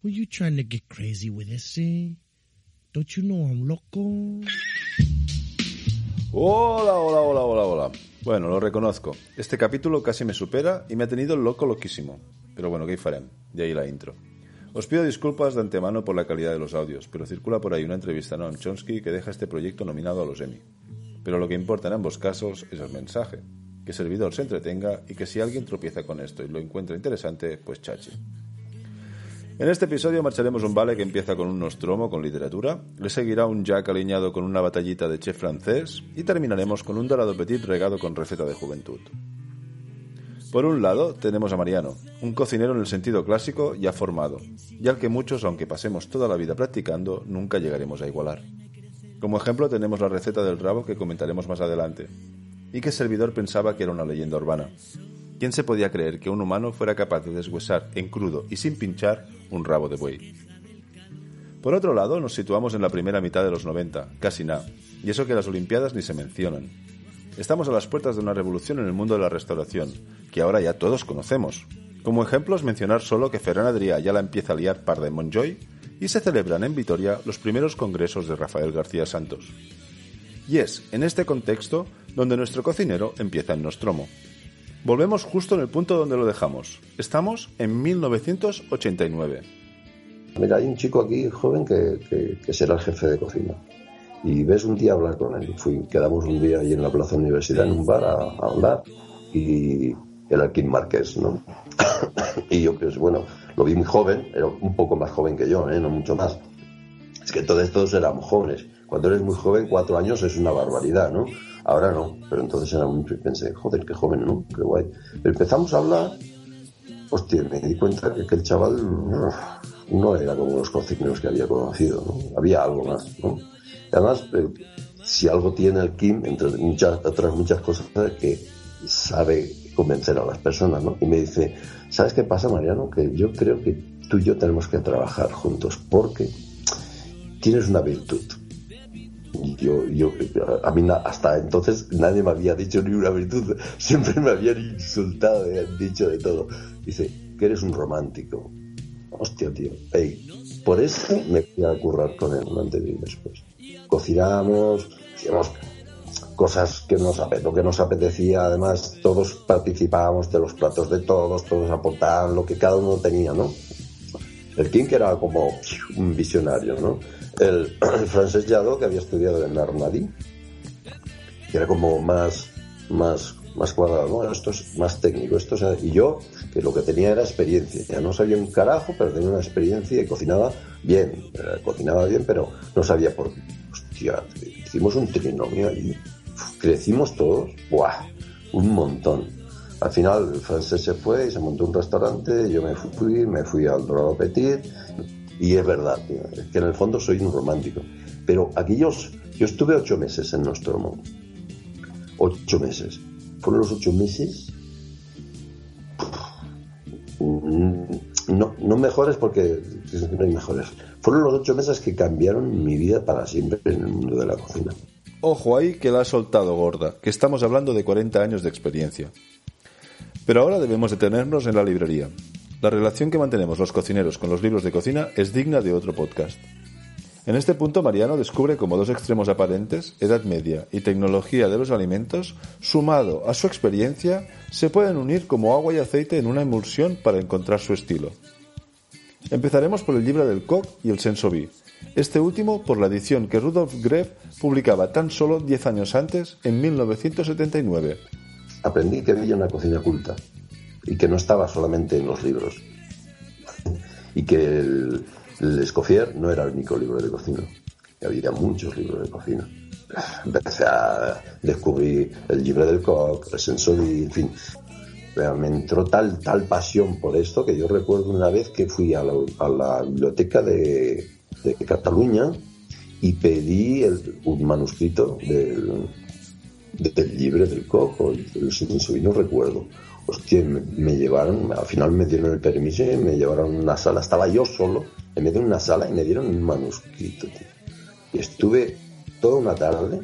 Were you trying to get crazy with this, eh? Don't you know I'm loco? Hola, hola, hola, hola, hola. Bueno, lo reconozco. Este capítulo casi me supera y me ha tenido loco loquísimo. Pero bueno, ¿qué farem? De ahí la intro. Os pido disculpas de antemano por la calidad de los audios, pero circula por ahí una entrevista a Noam Chomsky que deja este proyecto nominado a los Emmy. Pero lo que importa en ambos casos es el mensaje, que el servidor se entretenga y que si alguien tropieza con esto y lo encuentra interesante, pues chachi. En este episodio marcharemos un vale que empieza con un nostromo con literatura, le seguirá un Jack alineado con una batallita de chef francés y terminaremos con un dorado petit regado con receta de juventud. Por un lado, tenemos a Mariano, un cocinero en el sentido clásico ya formado, y al que muchos, aunque pasemos toda la vida practicando, nunca llegaremos a igualar. Como ejemplo tenemos la receta del rabo que comentaremos más adelante, y que el servidor pensaba que era una leyenda urbana. ¿Quién se podía creer que un humano fuera capaz de deshuesar en crudo y sin pinchar un rabo de buey? Por otro lado, nos situamos en la primera mitad de los 90, casi nada, y eso que las Olimpiadas ni se mencionan. Estamos a las puertas de una revolución en el mundo de la restauración, que ahora ya todos conocemos. Como ejemplos, mencionar solo que Ferran Adrià ya la empieza a liar par de Monjoy y se celebran en Vitoria los primeros congresos de Rafael García Santos. Y es en este contexto donde nuestro cocinero empieza el Nostromo. Volvemos justo en el punto donde lo dejamos. Estamos en 1989. Mira, hay un chico aquí joven que, que, será el jefe de cocina. Y ves un día hablar con él. Fui, quedamos un día ahí en la Plaza Universidad en un bar a, hablar. Y era el Kim Márquez, ¿no? y yo, pues bueno, lo vi muy joven, era un poco más joven que yo, ¿eh? no mucho más. Es que todos estos éramos jóvenes. Cuando eres muy joven, cuatro años es una barbaridad, ¿no? Ahora no, pero entonces era muy... Pensé, joder, qué joven, ¿no? Qué guay. Pero empezamos a hablar, hostia, me di cuenta que, el chaval no era como los cocineros que había conocido, ¿no? Había algo más, ¿no? Y además, eh, si algo tiene el Kim, entre muchas, otras muchas cosas, es que sabe convencer a las personas, ¿no? Y me dice, ¿sabes qué pasa, Mariano? Que yo creo que tú y yo tenemos que trabajar juntos porque tienes una virtud. Yo, yo, a mí hasta entonces nadie me había dicho ni una virtud, siempre me habían insultado, me habían dicho de todo. Dice, que eres un romántico. Hostia, tío. Hey, por eso me fui a currar con él antes y después. Cocinamos, hacíamos cosas que nos, lo que nos apetecía, además todos participábamos de los platos de todos, todos aportaban lo que cada uno tenía, ¿no? El King era como un visionario, ¿no? El, francés Yado, que había estudiado en Armadi, que era como más, más, más cuadrado. Esto es más técnico, y yo, que lo que tenía era experiencia, ya no sabía un carajo, pero tenía una experiencia y cocinaba bien, eh, cocinaba bien, pero no sabía por qué. Hicimos un trinomio y crecimos todos, ¡buah! Un montón. Al final el francés se fue y se montó un restaurante, yo me fui, me fui al Dorado Petit, y es verdad, es que en el fondo soy un romántico. Pero aquellos, yo estuve ocho meses en Nostromo. Ocho meses. Fueron los ocho meses. No, no mejores porque no hay mejores. Fueron los ocho meses que cambiaron mi vida para siempre en el mundo de la cocina. Ojo ahí que la ha soltado gorda, que estamos hablando de 40 años de experiencia. Pero ahora debemos detenernos en la librería. La relación que mantenemos los cocineros con los libros de cocina es digna de otro podcast. En este punto Mariano descubre como dos extremos aparentes, edad media y tecnología de los alimentos, sumado a su experiencia, se pueden unir como agua y aceite en una emulsión para encontrar su estilo. Empezaremos por el libro del Coq y el Sensoví, este último por la edición que Rudolf Greff publicaba tan solo 10 años antes, en 1979. Aprendí que había una cocina culta y que no estaba solamente en los libros y que el, Escoffier no era el único libro de cocina, había muchos libros de cocina. Empecé a descubrir el libro del Coq, el Sensorí, en fin, me entró tal, tal pasión por esto que yo recuerdo una vez que fui a la biblioteca de, Cataluña y pedí el, un manuscrito del, del libro del Coco, el no recuerdo. Hostia, me, llevaron, al final me dieron el permiso y me llevaron a una sala. Estaba yo solo en medio de una sala y me dieron un manuscrito, Y estuve toda una tarde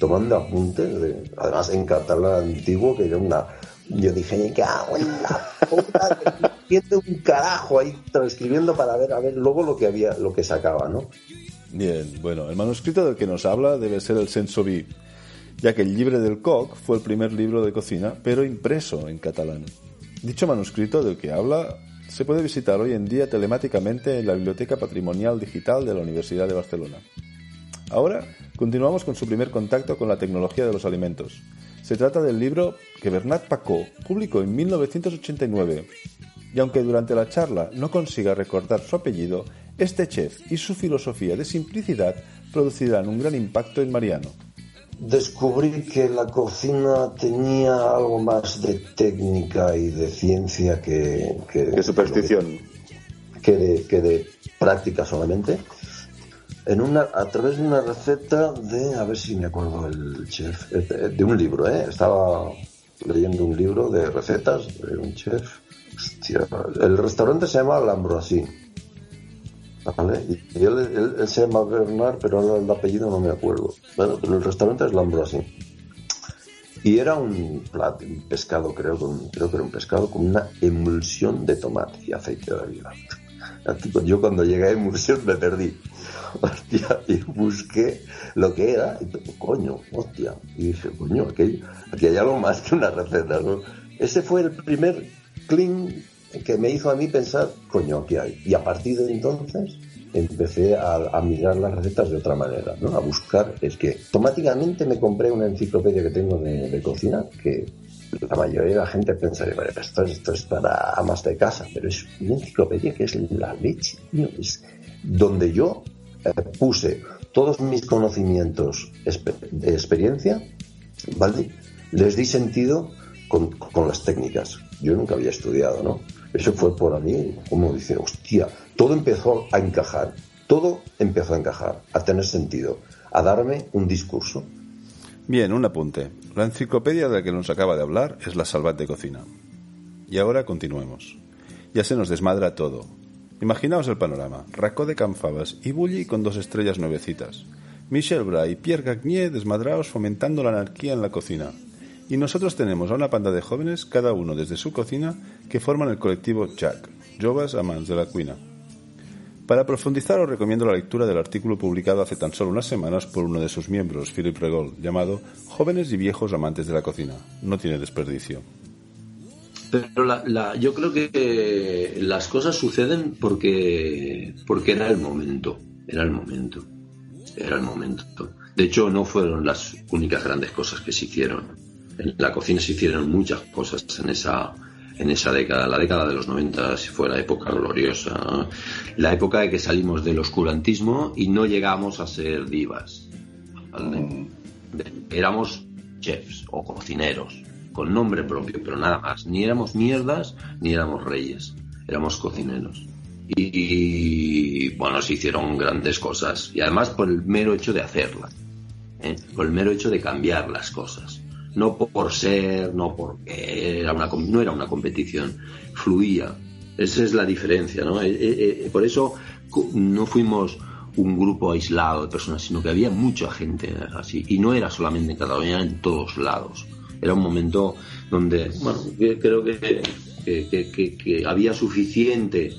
tomando apuntes, además en catalán antiguo, que era una... Yo dije, me cago en la puta haciendo un carajo ahí transcribiendo para ver a ver luego lo que había lo que sacaba, ¿no? Bien, bueno, el manuscrito del que nos habla debe ser el Sensoví, ya que el Libre del Coq fue el primer libro de cocina, pero impreso en catalán. Dicho manuscrito del que habla se puede visitar hoy en día telemáticamente en la Biblioteca Patrimonial Digital de la Universidad de Barcelona. Ahora continuamos con su primer contacto con la tecnología de los alimentos. Se trata del libro que Bernat Pacó publicó en 1989. Y aunque durante la charla no consiga recordar su apellido, este chef y su filosofía de simplicidad producirán un gran impacto en Mariano. Descubrí que la cocina tenía algo más de técnica y de ciencia que... Que, superstición. Que de, que de práctica solamente en una, a través de una receta de, a ver si me acuerdo el chef, eh, de un libro, ¿eh? Estaba leyendo un libro de recetas de un chef. Hostia, el restaurante se llama L'Ambroisie. ¿Vale? Y él, él, se llama Bernard, pero ahora el apellido no me acuerdo. Bueno, pero el restaurante es L'Ambroisie. Y era un plato, un pescado, creo, creo que era un pescado con una emulsión de tomate y aceite de oliva. Yo cuando llegué a emulsión me perdí. hostia, y busqué lo que era, y coño, hostia, y dije, coño, aquí, aquí hay algo más que una receta, ¿no? Ese fue el primer clean que me hizo a mí pensar, coño, aquí hay. Y a partir de entonces empecé a, mirar las recetas de otra manera, ¿no? A buscar, es que automáticamente me compré una enciclopedia que tengo de, cocina, que la mayoría de la gente pensaría, bueno, esto, esto es para amas de casa, pero es una enciclopedia que es la leche, es donde yo eh, puse todos mis conocimientos de experiencia, ¿vale? Les di sentido con, las técnicas. Yo nunca había estudiado, ¿no? Eso fue por mí, como dice, hostia, todo empezó a encajar, todo empezó a encajar, a tener sentido, a darme un discurso. Bien, un apunte. La enciclopedia de la que nos acaba de hablar es la Salvat de Cocina. Y ahora continuemos. Ya se nos desmadra todo. Imaginaos el panorama. Racó de Canfabas y Bulli con dos estrellas nuevecitas. Michel Bray y Pierre Gagnier desmadraos fomentando la anarquía en la cocina. Y nosotros tenemos a una panda de jóvenes, cada uno desde su cocina, que forman el colectivo Jack, Joves Amants de la Cuina. Para profundizar os recomiendo la lectura del artículo publicado hace tan solo unas semanas por uno de sus miembros, Philip Regol, llamado Jóvenes y viejos amantes de la cocina. No tiene desperdicio. Pero yo creo que las cosas suceden porque, porque era el momento, era el momento, era el momento. De hecho, no fueron las únicas grandes cosas que se hicieron. En la cocina se hicieron muchas cosas en esa, en esa década. La década de los 90 fue la época gloriosa, la época de que salimos del oscurantismo y no llegamos a ser divas. Mm. Éramos chefs o cocineros con nombre propio, pero nada más. Ni éramos mierdas, ni éramos reyes, éramos cocineros. Y, bueno, se hicieron grandes cosas. Y además por el mero hecho de hacerlas, ¿eh? por el mero hecho de cambiar las cosas. No por ser, no porque era una, no era una competición, fluía. Esa es la diferencia, ¿no? Eh, eh, por eso no fuimos un grupo aislado de personas, sino que había mucha gente así. Y no era solamente en Cataluña, en todos lados era un momento donde, bueno, creo que, que, había suficiente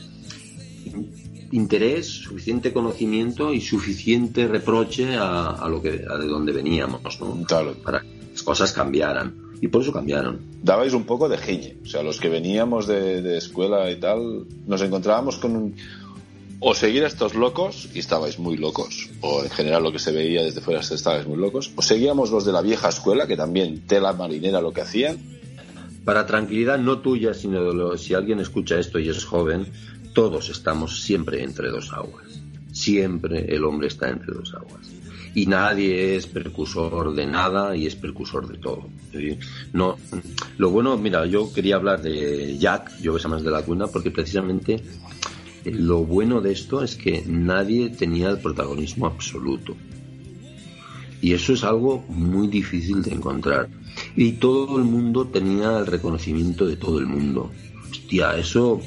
interés, suficiente conocimiento y suficiente reproche a, lo que de donde veníamos, ¿no? Claro. Para que las cosas cambiaran. Y por eso cambiaron. Dabais un poco de giñe. O sea, los que veníamos de, de escuela y tal, nos encontrábamos con un, o seguir a estos locos, y estabais muy locos, o en general lo que se veía desde fuera estabais muy locos, o seguíamos los de la vieja escuela, que también tela marinera lo que hacían. Para tranquilidad no tuya, sino de si alguien escucha esto y es joven, todos estamos siempre entre dos aguas. Siempre el hombre está entre dos aguas. Y nadie es precursor de nada y es precursor de todo. No, lo bueno, mira, yo quería hablar de Jack, yo más de la cuna, porque precisamente lo bueno de esto es que nadie tenía el protagonismo absoluto. Y eso es algo muy difícil de encontrar. Y todo el mundo tenía el reconocimiento de todo el mundo. Hostia, eso...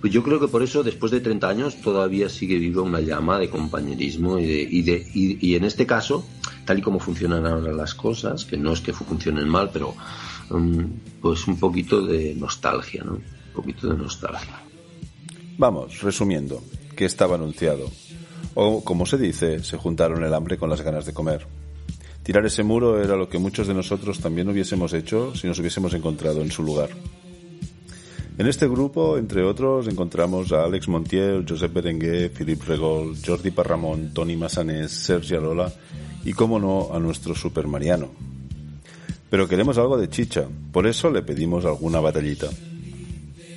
Pues yo creo que por eso, después de 30 años, todavía sigue viva una llama de compañerismo y, de, y, de, y, en este caso, tal y como funcionan ahora las cosas, que no es que funcionen mal, pero um, pues un poquito de nostalgia, ¿no? poquito de nostalgia. Vamos, resumiendo, que estaba anunciado. O, como se dice, se juntaron el hambre con las ganas de comer. Tirar ese muro era lo que muchos de nosotros también hubiésemos hecho si nos hubiésemos encontrado en su lugar. En este grupo, entre otros, encontramos a Alex Montiel, Josep Berenguer, Philippe Regol, Jordi Parramón, Tony Massanés, Sergio Lola y, como no, a nuestro Super Mariano. Pero queremos algo de chicha, por eso le pedimos alguna batallita.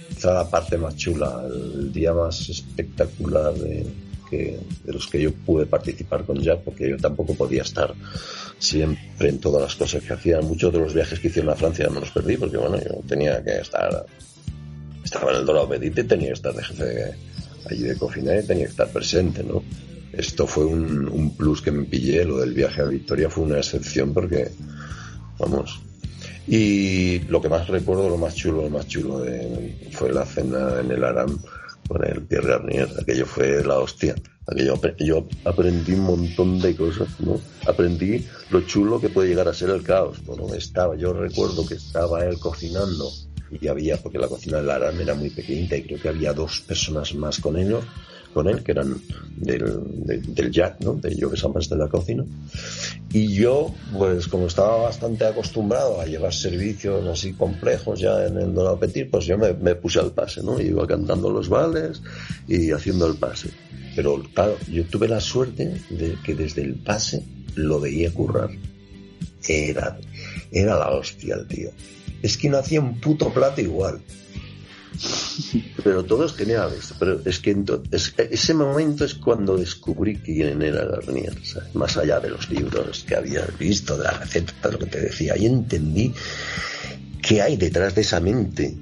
Esta la parte más chula, el día más espectacular de, de los que yo pude participar con Jack, porque yo tampoco podía estar siempre en todas las cosas que hacían. Muchos de los viajes que hicieron a Francia me los perdí, porque bueno, yo tenía que estar estaba en el Dorado Petit y tenía que estar de jefe allí de cocina y tenía que estar presente, ¿no? Esto fue un, un plus que me pillé, lo del viaje a Victoria fue una excepción porque, vamos, y lo que más recuerdo, lo más chulo, lo más chulo fue la cena en el Aram con el Pierre Garnier. Aquello fue la hostia. Aquello, yo aprendí un montón de cosas, ¿no? Aprendí lo chulo que puede llegar a ser el caos. Bueno, estaba, yo recuerdo que estaba él cocinando y había, porque la cocina de Lara era muy pequeñita y creo que había dos personas más con ellos, con él, que eran del, del Jack, ¿no? De yo que más de la cocina. Y yo, pues como estaba bastante acostumbrado a llevar servicios así complejos ya en el Don Petit, pues yo me, me, puse al pase, ¿no? Iba cantando los vales y haciendo el pase. Pero claro, yo tuve la suerte de que desde el pase lo veía currar. Era, era la hostia el tío es que no hacía un puto plato igual. Pero todo es. Pero es que ese momento es cuando descubrí quién era Garnier, más allá de los libros que había visto, de la receta, de lo que te decía. Y entendí qué hay detrás de esa mente.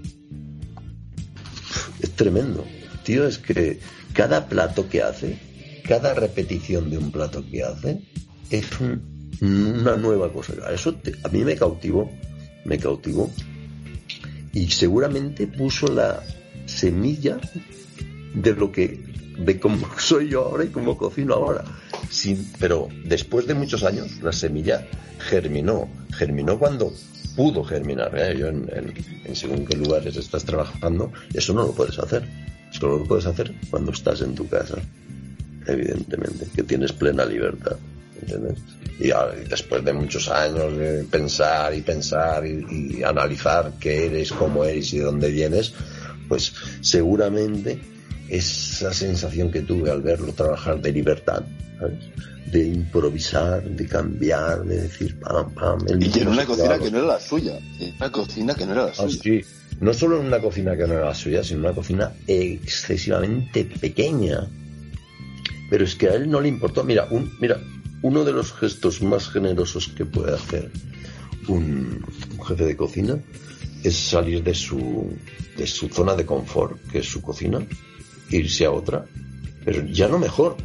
Es tremendo. Tío, es que cada plato que hace, cada repetición de un plato que hace, es una nueva cosa. Eso a mí me cautivó me cautivó. Y seguramente puso la semilla de lo que de cómo soy yo ahora y cómo cocino ahora. Pero después de muchos años la semilla germinó. Germinó cuando pudo germinar. Yo en, en, según qué lugares estás trabajando eso no lo puedes hacer. Solo lo puedes hacer cuando estás en tu casa evidentemente que tienes plena libertad ¿entiendes? Y, después de muchos años de pensar y pensar y, analizar qué eres, cómo eres y de dónde vienes, pues seguramente esa sensación que tuve al verlo trabajar de libertad, de improvisar, de cambiar, de decir pam, pam. y en una cocina que no era la suya, una cocina que no era la ah, suya. No solo en una cocina que no era la suya, sino en una cocina excesivamente pequeña. Pero es que a él no le importó. Mira, un, mira, uno de los gestos más generosos que puede hacer un, jefe de cocina es salir de su, de su zona de confort, que es su cocina, irse a otra, pero ya no mejor,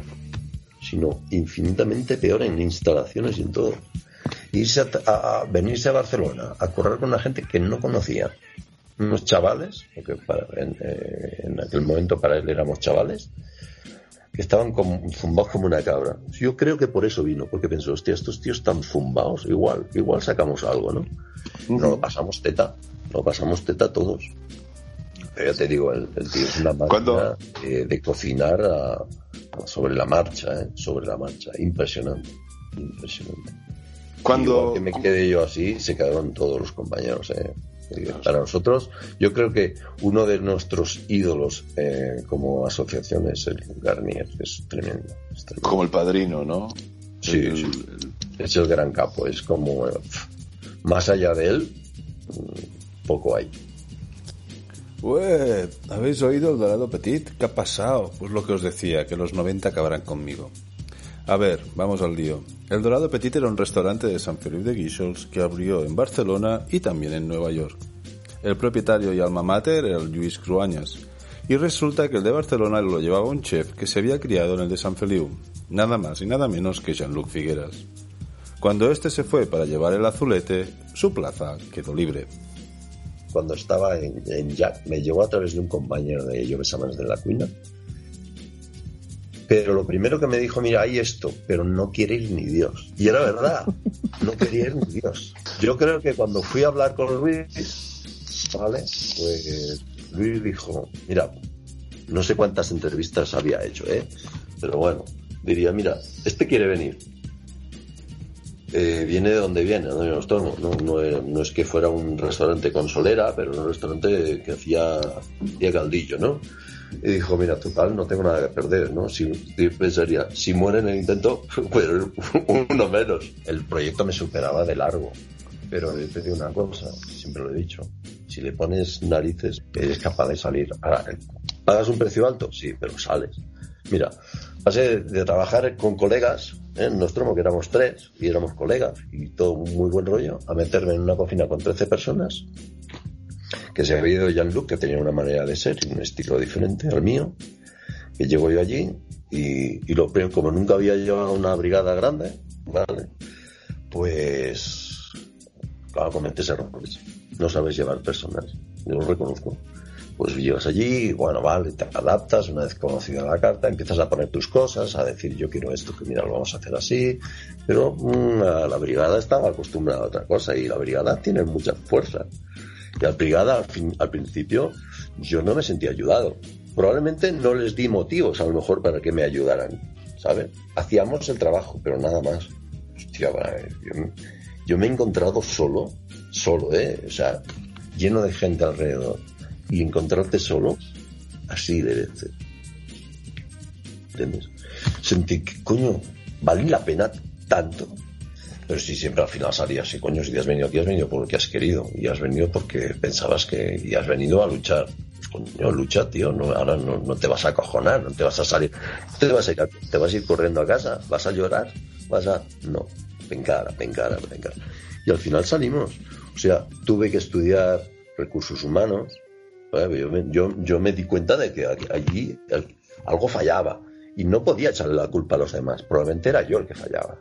sino infinitamente peor en instalaciones y en todo. Irse a, venirse a Barcelona, a correr con una gente que no conocía, unos chavales, porque en, eh, en aquel momento para él éramos chavales, que estaban como, zumbados como una cabra. Yo creo que por eso vino, porque pensó, hostia, estos tíos están zumbados, igual, igual sacamos algo, ¿no? No lo pasamos teta, lo pasamos teta todos. Pero ya te digo, el, tío es una máquina de cocinar sobre la marcha, ¿eh? sobre la marcha. Impresionante, impresionante. Cuando que me quedé yo así, se quedaron todos los compañeros. ¿eh? Para nosotros, yo creo que uno de nuestros ídolos eh, como asociación es el Garnier, es tremendo, Como el padrino, ¿no? Sí, es el gran capo, es como, más allá de él, poco hay. Ué, ¿habéis oído el Dorado Petit? ¿Qué ha pasado? Pues lo que os decía, que los 90 acabarán conmigo. A ver, vamos al lío. El Dorado Petit era un restaurante de San Felipe de Guíxols que abrió en Barcelona y también en Nueva York. El propietario y alma mater era Lluís Cruañas. Y resulta que el de Barcelona lo llevaba un chef que se había criado en el de San Feliu, nada más y nada menos que Jean-Luc Figueras. Cuando este se fue para llevar el azulete, su plaza quedó libre. Cuando estaba en, Jack, me llevó a través de un compañero de ellos, de la Cuina, pero lo primero que me dijo, mira, hay esto, pero no quiere ir ni Dios. Y era verdad, no quería ir ni Dios. Yo creo que cuando fui a hablar con Luis, ¿vale? Pues Luis dijo, mira, no sé cuántas entrevistas había hecho, ¿eh? Pero bueno, diría, mira, este quiere venir. Eh, viene de donde viene, de donde no, no, no, es- que fuera un restaurante con solera, pero un restaurante que hacía, hacía caldillo, ¿no? Y dijo, mira, total, no tengo nada que perder, ¿no? Si, pensaría, si muere en el intento, pues uno menos. El proyecto me superaba de largo. Pero yo te una cosa, siempre lo he dicho, si le pones narices, eres capaz de salir. Ahora, ¿pagas un precio alto? Sí, pero sales. Mira, pasé de trabajar con colegas, ¿eh? Nostromo, que éramos tres, y éramos colegas, y todo muy buen rollo, a meterme en una cocina con 13 personas, que se había ido Jean-Luc, que tenía una manera de ser y un estilo diferente al mío, que llego yo allí, y, y lo primero, como nunca había llevado una brigada grande, ¿vale? Pues, claro, cometes errores. No sabes llevar personas, yo lo reconozco pues llegas allí, bueno, vale, te adaptas, una vez conocida la carta, empiezas a poner tus cosas, a decir yo quiero esto, que mira, lo vamos a hacer así, pero mm, la, la brigada estaba acostumbrada a otra cosa y la brigada tiene mucha fuerza. Y al brigada, al, principio, yo no me sentía ayudado. Probablemente no les di motivos, a lo mejor, para que me ayudaran, ¿sabes? Hacíamos el trabajo, pero nada más. Hostia, vale, yo, yo me he encontrado solo, solo, ¿eh? O sea, lleno de gente alrededor y encontrarte solo, así de veces. ¿Entiendes? Sentí que, coño, vale la pena tanto. Pero si siempre al final salía así, coño, si te has venido aquí, has venido por lo que has querido. Y has venido porque pensabas que. Y has venido a luchar. Pues, coño, lucha, tío. No, ahora no, te vas a acojonar, no te vas a salir. Te vas a, ir, te vas a corriendo a casa, vas a llorar, vas a. No, vengar, vengar, vengar. Y al final salimos. O sea, tuve que estudiar recursos humanos. Yo yo, me di cuenta de que allí algo fallaba y no podía echarle la culpa a los demás. Probablemente era yo el que fallaba.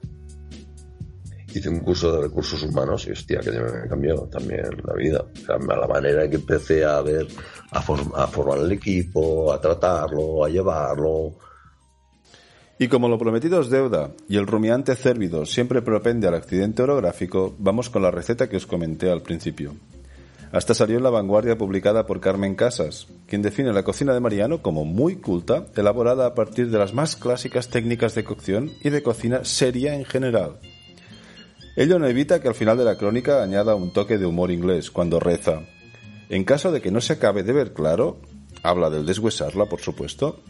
Hice un curso de recursos humanos y hostia, que me cambió también la vida. O sea, la manera en que empecé a ver, a, form- a formar el equipo, a tratarlo, a llevarlo. Y como lo prometido es deuda y el rumiante cérvido siempre propende al accidente orográfico, vamos con la receta que os comenté al principio. Hasta salió en la vanguardia publicada por Carmen Casas, quien define la cocina de Mariano como muy culta, elaborada a partir de las más clásicas técnicas de cocción y de cocina seria en general. Ello no evita que al final de la crónica añada un toque de humor inglés cuando reza. En caso de que no se acabe de ver claro, habla del deshuesarla, por supuesto,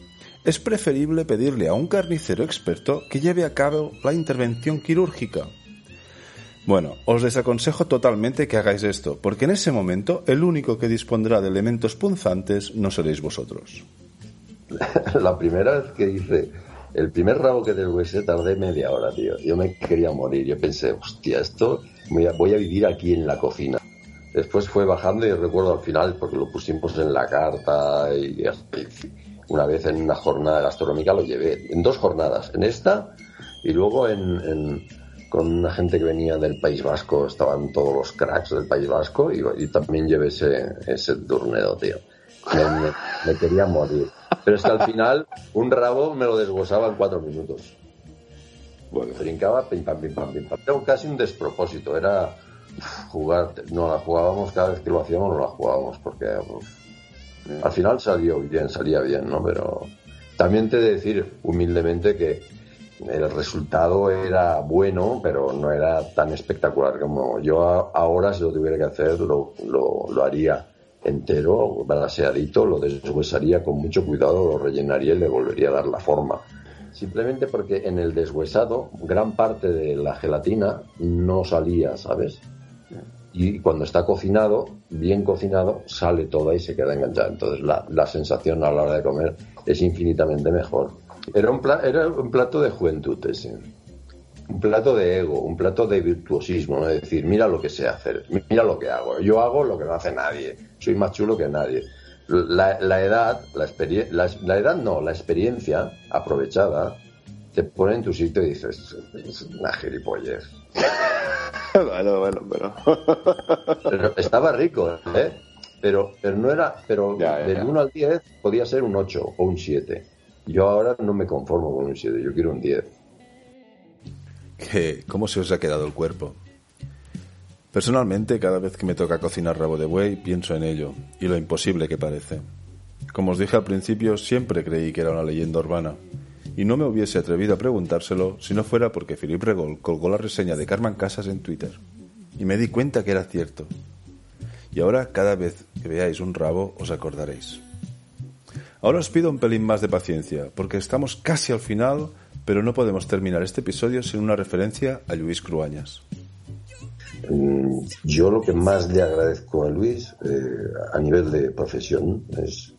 es preferible pedirle a un carnicero experto que lleve a cabo la intervención quirúrgica. Bueno, os desaconsejo totalmente que hagáis esto, porque en ese momento el único que dispondrá de elementos punzantes no seréis vosotros. la primera vez que hice el primer rabo que deshuesé tardé media hora, tío. Yo me quería morir. Yo pensé, hostia, esto voy a, voy a vivir aquí en la cocina. Después fue bajando y recuerdo al final, porque lo pusimos en la carta y una vez en una jornada gastronómica lo llevé, en dos jornadas, en esta y luego en, con una gente que venía del País Vasco, estaban todos los cracks del País Vasco y, también llevé ese, ese turnedo, tío. Me quería morir. Pero es que al final un rabo me lo deshuesaba en cuatro minutos. Bueno, brincaba, pim pam, pim pam, pim pam. Era casi un despropósito, era jugar, no la jugábamos cada vez que lo hacíamos, no la jugábamos, porque uf, al final salió bien, salía bien, ¿no? Pero también te he de decir humildemente que el resultado era bueno, pero no era tan espectacular como yo ahora si lo tuviera que hacer lo, lo, lo haría entero, balanceadito, lo deshuesaría con mucho cuidado, lo rellenaría y le volvería a dar la forma. Simplemente porque en el deshuesado gran parte de la gelatina no salía, ¿sabes? Y cuando está cocinado, bien cocinado, sale toda y se queda enganchada. Entonces la, la sensación a la hora de comer es infinitamente mejor. Era un, pla- era un plato de juventud ese. Un plato de ego, un plato de virtuosismo, ¿no? Es decir, mira lo que sé hacer, mira lo que hago. Yo hago lo que no hace nadie. Soy más chulo que nadie. La, la edad, la, la, la edad no, la experiencia aprovechada te pone en tu sitio y dices, es una gilipollez. bueno, bueno, pero. Pero estaba rico, ¿eh? Pero, pero no era, pero Ya, ya, del ya. 1 al 10 podía ser un 8 o un 7. Yo ahora no me conformo con un 7, yo quiero un 10. ¿Qué- ¿Cómo se os ha quedado el cuerpo? Personalmente, cada vez que me toca cocinar rabo de buey, pienso en ello y lo imposible que parece. Como os dije al principio, siempre creí que era una leyenda urbana, y no me hubiese atrevido a preguntárselo si no fuera porque Philippe Regol colgó la reseña de Carmen Casas en Twitter, y me di cuenta que era cierto. Y ahora, cada vez que veáis un rabo, os acordaréis. Ahora os pido un pelín más de paciencia, porque estamos casi al final, pero no podemos terminar este episodio sin una referencia a Luis Cruañas. Mm, Yo lo que más le agradezco a Luis eh, a nivel de profesión es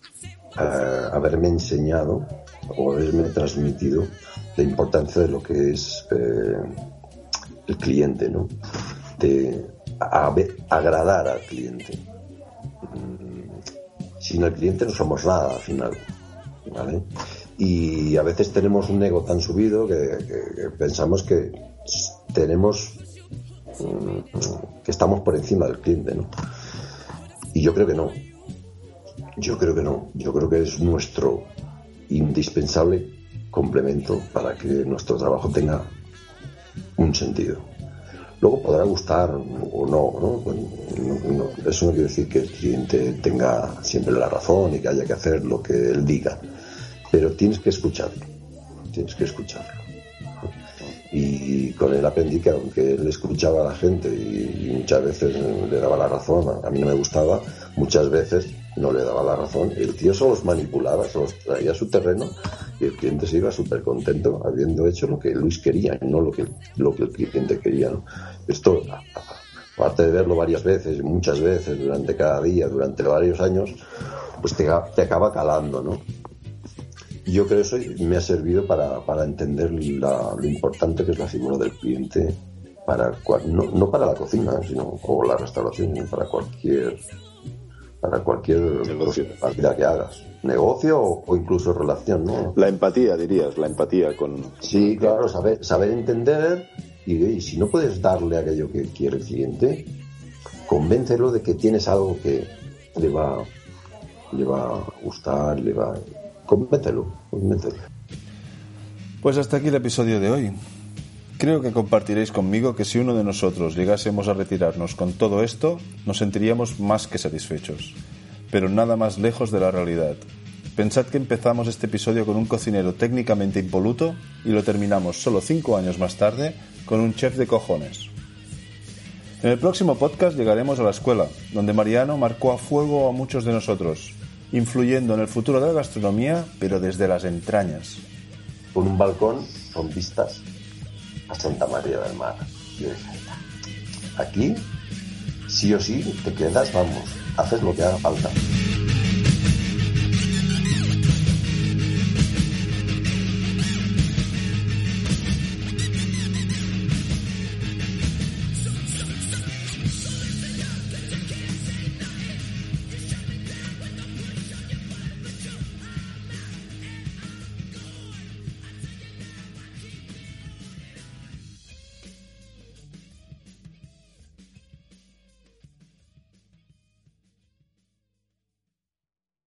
eh, haberme enseñado o haberme transmitido la importancia de lo que es eh, el cliente, ¿no? De agradar al cliente. Mm, Sin el cliente no somos nada al final, ¿vale? Y a veces tenemos un ego tan subido que, pensamos que tenemos que estamos por encima del cliente, ¿no? Y yo creo que no. Yo creo que no. Yo creo que es nuestro indispensable complemento para que nuestro trabajo tenga un sentido. Luego podrá gustar o no, ¿no? Bueno, no- no- Eso no quiere decir que el cliente tenga siempre la razón y que haya que hacer lo que él diga, pero tienes que escucharlo, tienes que escucharlo. Y con él aprendí que aunque él escuchaba a la gente y, muchas veces le daba la razón, a mí no me gustaba, muchas veces no le daba la razón. El tío se los manipulaba, se los traía a su terreno y el cliente se iba súper contento habiendo hecho lo que Luis quería y no lo que, lo que el cliente quería. ¿no? Esto, aparte de verlo varias veces, muchas veces, durante cada día, durante varios años, pues te, te acaba calando, ¿no? Y Yo creo eso me ha servido para, para entender la- lo importante que es la figura del cliente para cual- no, no para la cocina sino o la restauración sino para cualquier para cualquier Negocio. actividad que hagas negocio o, o incluso relación no La empatía, dirías, la empatía con... sí claro saber saber entender y, y si no puedes darle aquello que quiere el cliente convéncelo de que tienes algo que le va le va a gustar le va convéncelo convéncelo Pues hasta aquí el episodio de hoy. Creo que compartiréis conmigo que si uno de nosotros llegásemos a retirarnos con todo esto, nos sentiríamos más que satisfechos, pero nada más lejos de la realidad. Pensad que empezamos este episodio con un cocinero técnicamente impoluto y lo terminamos solo cinco años más tarde con un chef de cojones. En el próximo podcast llegaremos a la escuela, donde Mariano marcó a fuego a muchos de nosotros, influyendo en el futuro de la gastronomía, pero desde las entrañas. con un balcón con vistas a Santa María del Mar. Aquí, sí o sí, te quedas, vamos, haces lo que haga falta.